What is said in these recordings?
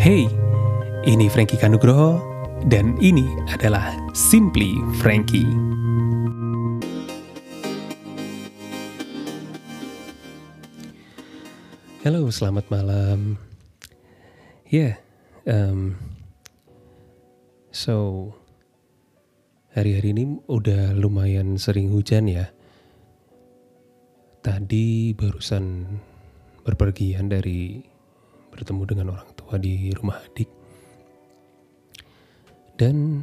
Hey, ini Frankie Kanugroho dan ini adalah Simply Frankie. Halo, selamat malam. Ya, yeah, um, so hari-hari ini udah lumayan sering hujan ya. Tadi barusan berpergian dari bertemu dengan orang tua di rumah adik. Dan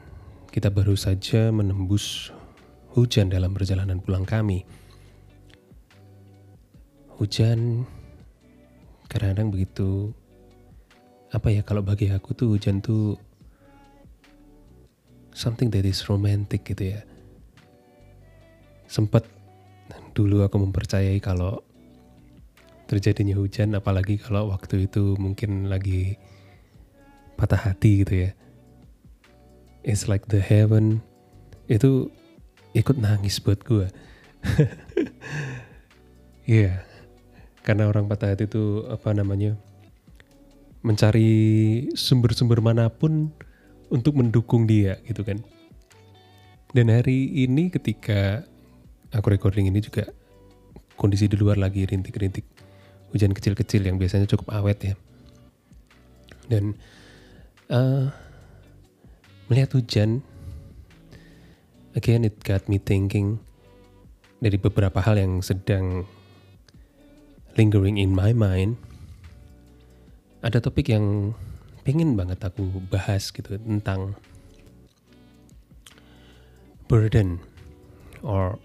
kita baru saja menembus hujan dalam perjalanan pulang kami. Hujan kadang-kadang begitu apa ya kalau bagi aku tuh hujan tuh something that is romantic gitu ya. Sempat dulu aku mempercayai kalau terjadinya hujan apalagi kalau waktu itu mungkin lagi patah hati gitu ya it's like the heaven itu ikut nangis buat gue Iya, yeah. karena orang patah hati itu apa namanya mencari sumber-sumber mana pun untuk mendukung dia gitu kan. Dan hari ini ketika aku recording ini juga kondisi di luar lagi rintik-rintik hujan kecil-kecil yang biasanya cukup awet ya. Dan uh, melihat hujan, again it got me thinking dari beberapa hal yang sedang lingering in my mind. Ada topik yang pengen banget aku bahas gitu tentang burden or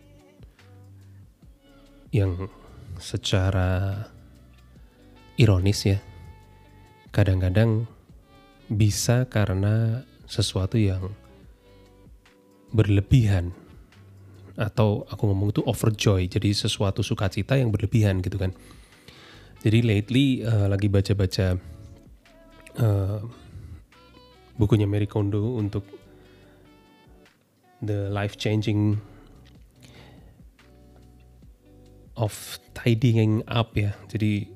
yang secara ironis ya. Kadang-kadang bisa karena sesuatu yang berlebihan. Atau aku ngomong itu overjoy jadi sesuatu sukacita yang berlebihan gitu kan. Jadi lately uh, lagi baca-baca uh, bukunya Mary Kondo untuk the life changing of tidying up ya. Jadi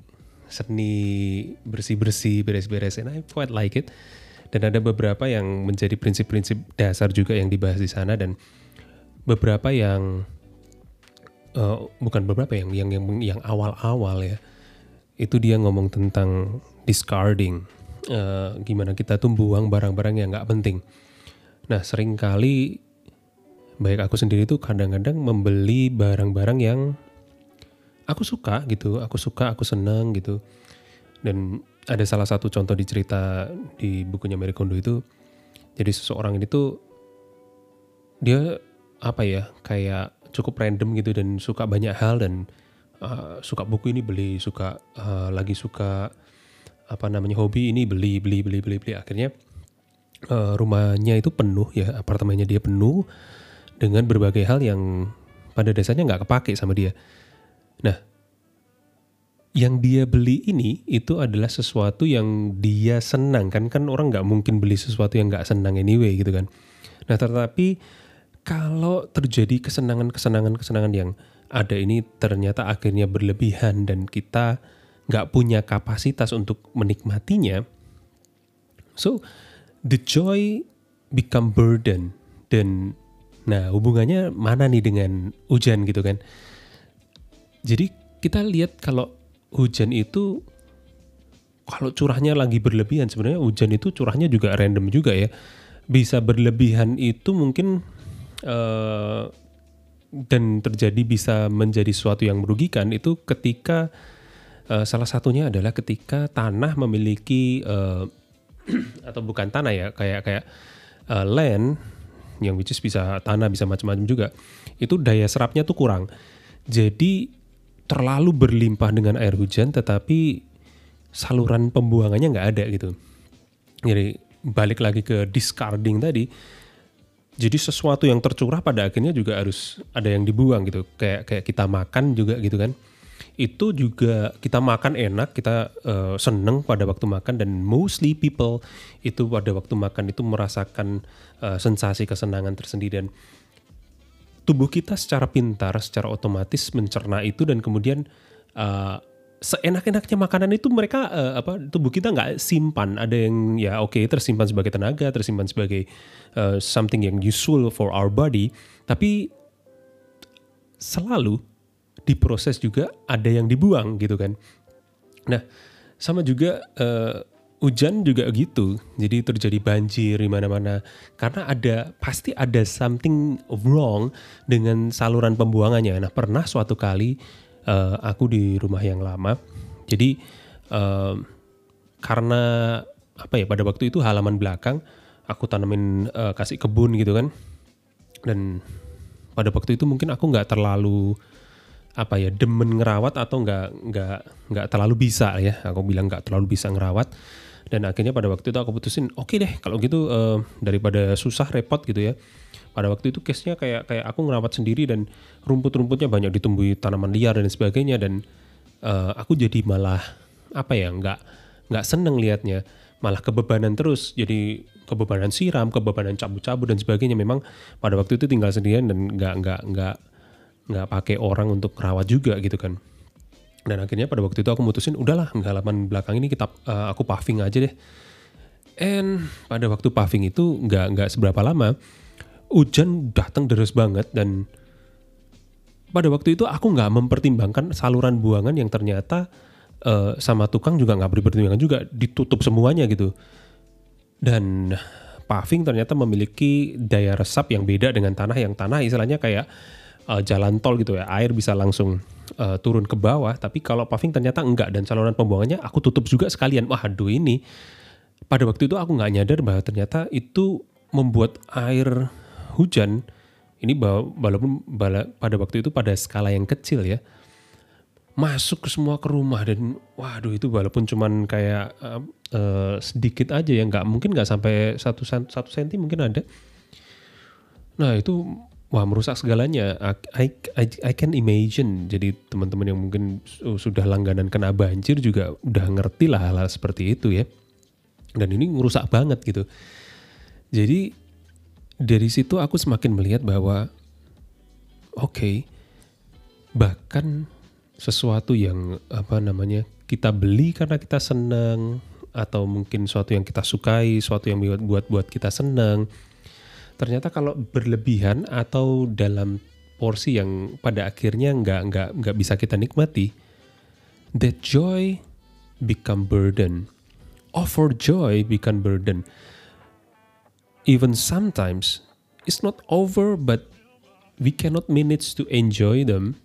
seni bersih-bersih, beres-beres, and I quite like it. Dan ada beberapa yang menjadi prinsip-prinsip dasar juga yang dibahas di sana dan beberapa yang uh, bukan beberapa yang yang yang yang awal-awal ya itu dia ngomong tentang discarding uh, gimana kita tuh buang barang-barang yang nggak penting. Nah sering kali baik aku sendiri tuh kadang-kadang membeli barang-barang yang aku suka gitu aku suka aku seneng gitu. Dan ada salah satu contoh di cerita di bukunya Mary Kondo itu jadi seseorang ini tuh dia apa ya kayak cukup random gitu dan suka banyak hal dan uh, suka buku ini beli suka uh, lagi suka apa namanya hobi ini beli beli beli beli beli. Akhirnya uh, rumahnya itu penuh ya apartemennya dia penuh dengan berbagai hal yang pada dasarnya nggak kepake sama dia Nah, yang dia beli ini itu adalah sesuatu yang dia senang kan kan orang nggak mungkin beli sesuatu yang nggak senang anyway gitu kan. Nah tetapi kalau terjadi kesenangan-kesenangan kesenangan yang ada ini ternyata akhirnya berlebihan dan kita nggak punya kapasitas untuk menikmatinya, so the joy become burden dan nah hubungannya mana nih dengan hujan gitu kan? Jadi kita lihat kalau hujan itu kalau curahnya lagi berlebihan sebenarnya hujan itu curahnya juga random juga ya. Bisa berlebihan itu mungkin uh, dan terjadi bisa menjadi sesuatu yang merugikan itu ketika uh, salah satunya adalah ketika tanah memiliki uh, atau bukan tanah ya kayak kayak uh, land yang which is bisa tanah bisa macam-macam juga itu daya serapnya tuh kurang. Jadi terlalu berlimpah dengan air hujan tetapi saluran pembuangannya nggak ada gitu. Jadi balik lagi ke discarding tadi. Jadi sesuatu yang tercurah pada akhirnya juga harus ada yang dibuang gitu. Kayak kayak kita makan juga gitu kan. Itu juga kita makan enak, kita uh, seneng pada waktu makan dan mostly people itu pada waktu makan itu merasakan uh, sensasi kesenangan tersendiri dan tubuh kita secara pintar, secara otomatis mencerna itu dan kemudian uh, seenak-enaknya makanan itu mereka uh, apa tubuh kita nggak simpan. Ada yang ya oke okay, tersimpan sebagai tenaga tersimpan sebagai uh, something yang useful for our body. Tapi selalu diproses juga ada yang dibuang gitu kan. Nah sama juga uh, hujan juga gitu. Jadi terjadi banjir di mana-mana. Karena ada pasti ada something wrong dengan saluran pembuangannya. Nah pernah suatu kali uh, aku di rumah yang lama. Jadi uh, karena apa ya pada waktu itu halaman belakang aku tanamin uh, kasih kebun gitu kan. Dan pada waktu itu mungkin aku nggak terlalu apa ya demen ngerawat atau nggak nggak nggak terlalu bisa ya. Aku bilang nggak terlalu bisa ngerawat dan akhirnya pada waktu itu aku putusin oke okay deh kalau gitu uh, daripada susah repot gitu ya. Pada waktu itu case-nya kayak kayak aku ngerawat sendiri dan rumput-rumputnya banyak ditumbuhi tanaman liar dan sebagainya dan uh, aku jadi malah apa ya nggak nggak seneng liatnya. Malah kebebanan terus jadi kebebanan siram kebebanan cabut-cabut dan sebagainya. Memang pada waktu itu tinggal sendirian dan nggak nggak nggak nggak pakai orang untuk rawat juga gitu kan dan akhirnya pada waktu itu aku mutusin udahlah halaman belakang ini kita uh, aku paving aja deh. And pada waktu paving itu nggak nggak seberapa lama hujan datang deras banget dan pada waktu itu aku nggak mempertimbangkan saluran buangan yang ternyata uh, sama tukang juga nggak dipertimbangkan juga ditutup semuanya gitu. Dan paving ternyata memiliki daya resap yang beda dengan tanah yang tanah istilahnya kayak uh, jalan tol gitu ya air bisa langsung uh, turun ke bawah. Tapi kalau paving ternyata enggak dan saluran pembuangannya aku tutup juga sekalian. Wah aduh ini pada waktu itu aku nggak nyadar bahwa ternyata itu membuat air hujan. Ini walaupun pada waktu itu pada skala yang kecil ya masuk ke semua ke rumah dan waduh itu walaupun cuman kayak uh, uh, sedikit aja ya nggak mungkin nggak sampai satu satu senti mungkin ada. Nah itu wah merusak segalanya. I, I, I can imagine. Jadi teman-teman yang mungkin sudah langganan kena banjir juga udah ngerti lah hal-hal seperti itu ya. Dan ini merusak banget gitu. Jadi dari situ aku semakin melihat bahwa oke okay, bahkan sesuatu yang apa namanya kita beli karena kita senang atau mungkin sesuatu yang kita sukai, sesuatu yang buat buat kita senang. Ternyata kalau berlebihan atau dalam porsi yang pada akhirnya nggak nggak nggak bisa kita nikmati, that joy become burden. Offer joy become burden even sometimes it's not over but we cannot manage to enjoy them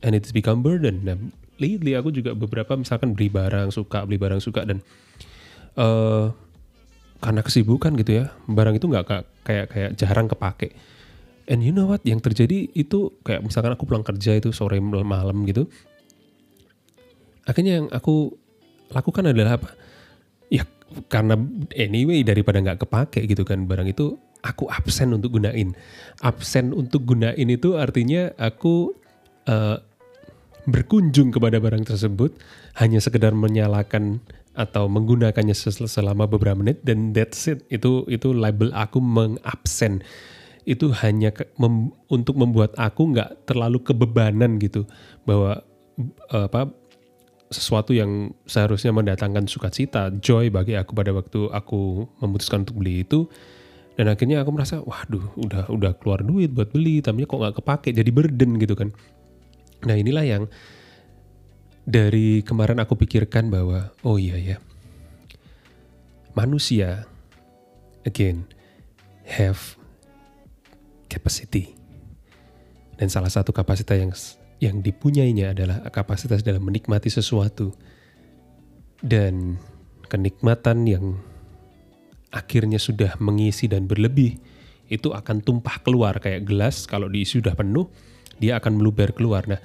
and it's become burden. Nah, lately aku juga beberapa misalkan beli barang suka, beli barang suka dan uh, karena kesibukan gitu ya, barang itu nggak kayak kayak jarang kepake. And you know what? Yang terjadi itu kayak misalkan aku pulang kerja itu sore malam gitu. Akhirnya yang aku lakukan adalah apa? Ya karena anyway daripada nggak kepake gitu kan barang itu aku absen untuk gunain absen untuk gunain itu artinya aku uh, berkunjung kepada barang tersebut hanya sekedar menyalakan atau menggunakannya selama beberapa menit dan that's it itu itu label aku mengabsen itu hanya ke, mem, untuk membuat aku nggak terlalu kebebanan gitu bahwa uh, apa sesuatu yang seharusnya mendatangkan sukacita, joy bagi aku pada waktu aku memutuskan untuk beli itu. Dan akhirnya aku merasa, waduh, udah udah keluar duit buat beli, tapi kok nggak kepake, jadi burden gitu kan. Nah inilah yang dari kemarin aku pikirkan bahwa, oh iya ya, manusia, again, have capacity. Dan salah satu kapasitas yang yang dipunyainya adalah kapasitas dalam menikmati sesuatu. Dan kenikmatan yang akhirnya sudah mengisi dan berlebih itu akan tumpah keluar kayak gelas. Kalau diisi sudah penuh dia akan meluber keluar. Nah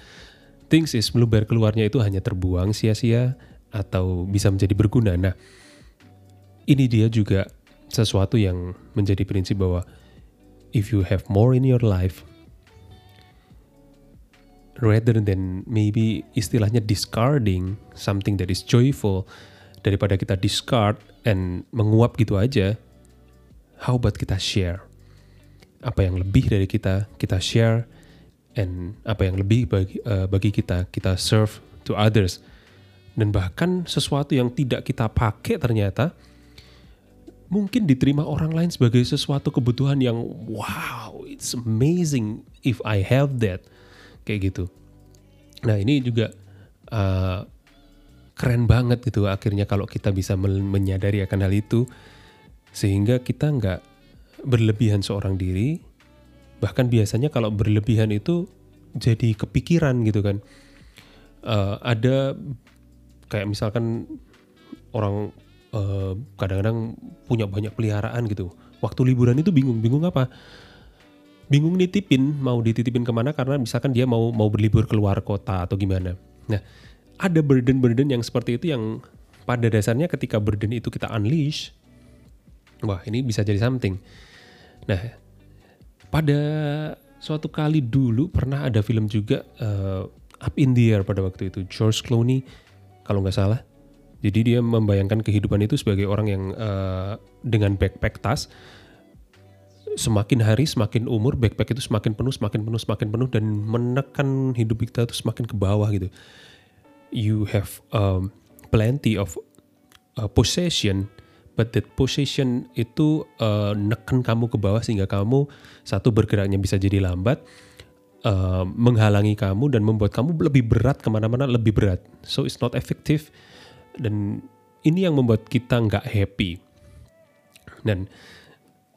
things is meluber keluarnya itu hanya terbuang sia-sia atau bisa menjadi berguna. Nah ini dia juga sesuatu yang menjadi prinsip bahwa if you have more in your life rather than maybe istilahnya discarding something that is joyful daripada kita discard and menguap gitu aja how about kita share? Apa yang lebih dari kita kita share and apa yang lebih bagi uh, bagi kita kita serve to others Dan bahkan sesuatu yang tidak kita pakai ternyata mungkin diterima orang lain sebagai sesuatu kebutuhan yang wow, it's amazing if I have that. Kayak gitu. Nah ini juga uh, keren banget gitu akhirnya kalau kita bisa menyadari akan hal itu sehingga kita nggak berlebihan seorang diri bahkan biasanya kalau berlebihan itu jadi kepikiran gitu kan. Uh, ada kayak misalkan orang eh, kadang-kadang punya banyak peliharaan gitu. Waktu liburan itu bingung bingung apa? Bingung nitipin mau dititipin ke mana? Karena misalkan dia mau mau berlibur keluar kota atau gimana. Nah ada burden-burden yang seperti itu yang pada dasarnya ketika burden itu kita unleash wah ini bisa jadi something. Nah pada suatu kali dulu pernah ada film juga uh, Up in the Air pada waktu itu George Clooney kalau nggak salah. Jadi dia membayangkan kehidupan itu sebagai orang yang uh, dengan backpack tas semakin hari semakin umur backpack itu semakin penuh semakin penuh semakin penuh dan menekan hidup kita itu semakin ke bawah gitu. You have um, plenty of uh, possession but that position itu uh, neken kamu ke bawah sehingga kamu satu bergeraknya bisa jadi lambat uh, menghalangi kamu dan membuat kamu lebih berat ke mana-mana lebih berat. So it's not effective. Dan ini yang membuat kita nggak happy. Dan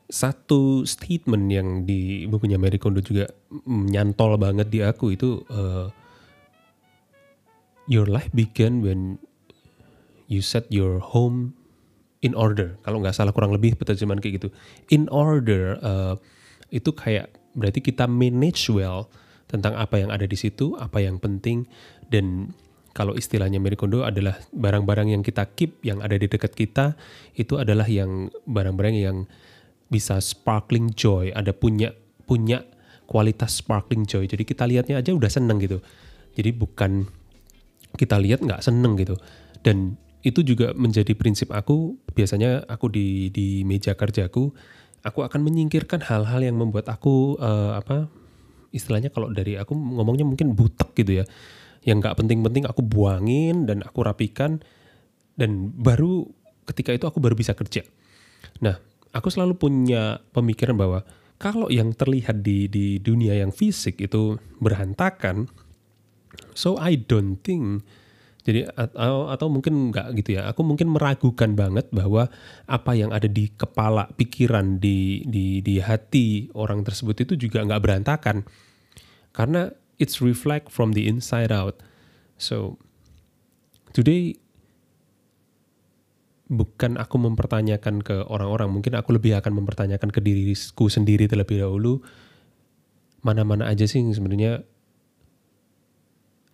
satu statement yang di bukunya Mary Kondo juga nyantol banget di aku itu uh, your life began when you set your home in order. Kalau nggak salah kurang lebih peterjemahan kayak gitu. In order uh, itu kayak berarti kita manage well tentang apa yang ada di situ, apa yang penting dan kalau istilahnya Mary Kondo adalah barang-barang yang kita keep yang ada di dekat kita itu adalah yang barang-barang yang bisa sparkling joy, ada punya punya kualitas sparkling joy. Jadi kita lihatnya aja udah seneng gitu. Jadi bukan kita lihat nggak seneng gitu. Dan itu juga menjadi prinsip aku. Biasanya aku di di meja kerjaku aku akan menyingkirkan hal-hal yang membuat aku uh, apa istilahnya kalau dari aku ngomongnya mungkin butek gitu ya. Yang nggak penting-penting aku buangin dan aku rapikan dan baru ketika itu aku baru bisa kerja. Nah aku selalu punya pemikiran bahwa kalau yang terlihat di di dunia yang fisik itu berantakan so I don't think jadi atau, atau mungkin nggak gitu ya. Aku mungkin meragukan banget bahwa apa yang ada di kepala, pikiran, di di di hati orang tersebut itu juga nggak berantakan. Karena it's reflect from the inside out. So today bukan aku mempertanyakan ke orang-orang, mungkin aku lebih akan mempertanyakan ke diriku sendiri terlebih dahulu mana-mana aja sih sebenarnya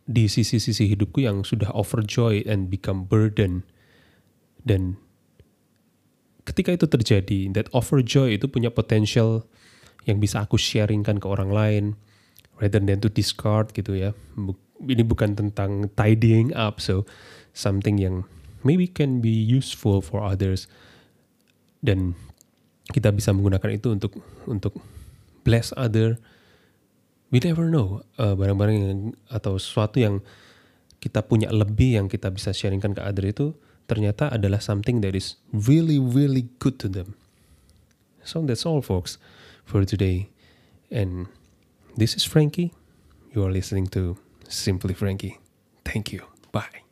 di sisi-sisi hidupku yang sudah overjoy and become burden dan ketika itu terjadi that overjoy itu punya potential yang bisa aku sharingkan ke orang lain rather than to discard gitu ya. Ini bukan tentang tidying up so something yang maybe can be useful for others. Dan kita bisa menggunakan itu untuk untuk bless other we never know uh, barang-barang yang atau sesuatu yang kita punya lebih yang kita bisa sharingkan ke other itu ternyata adalah something that is really really good to them. So that's all folks for today. And this is Frankie. You are listening to Simply Frankie. Thank you. Bye.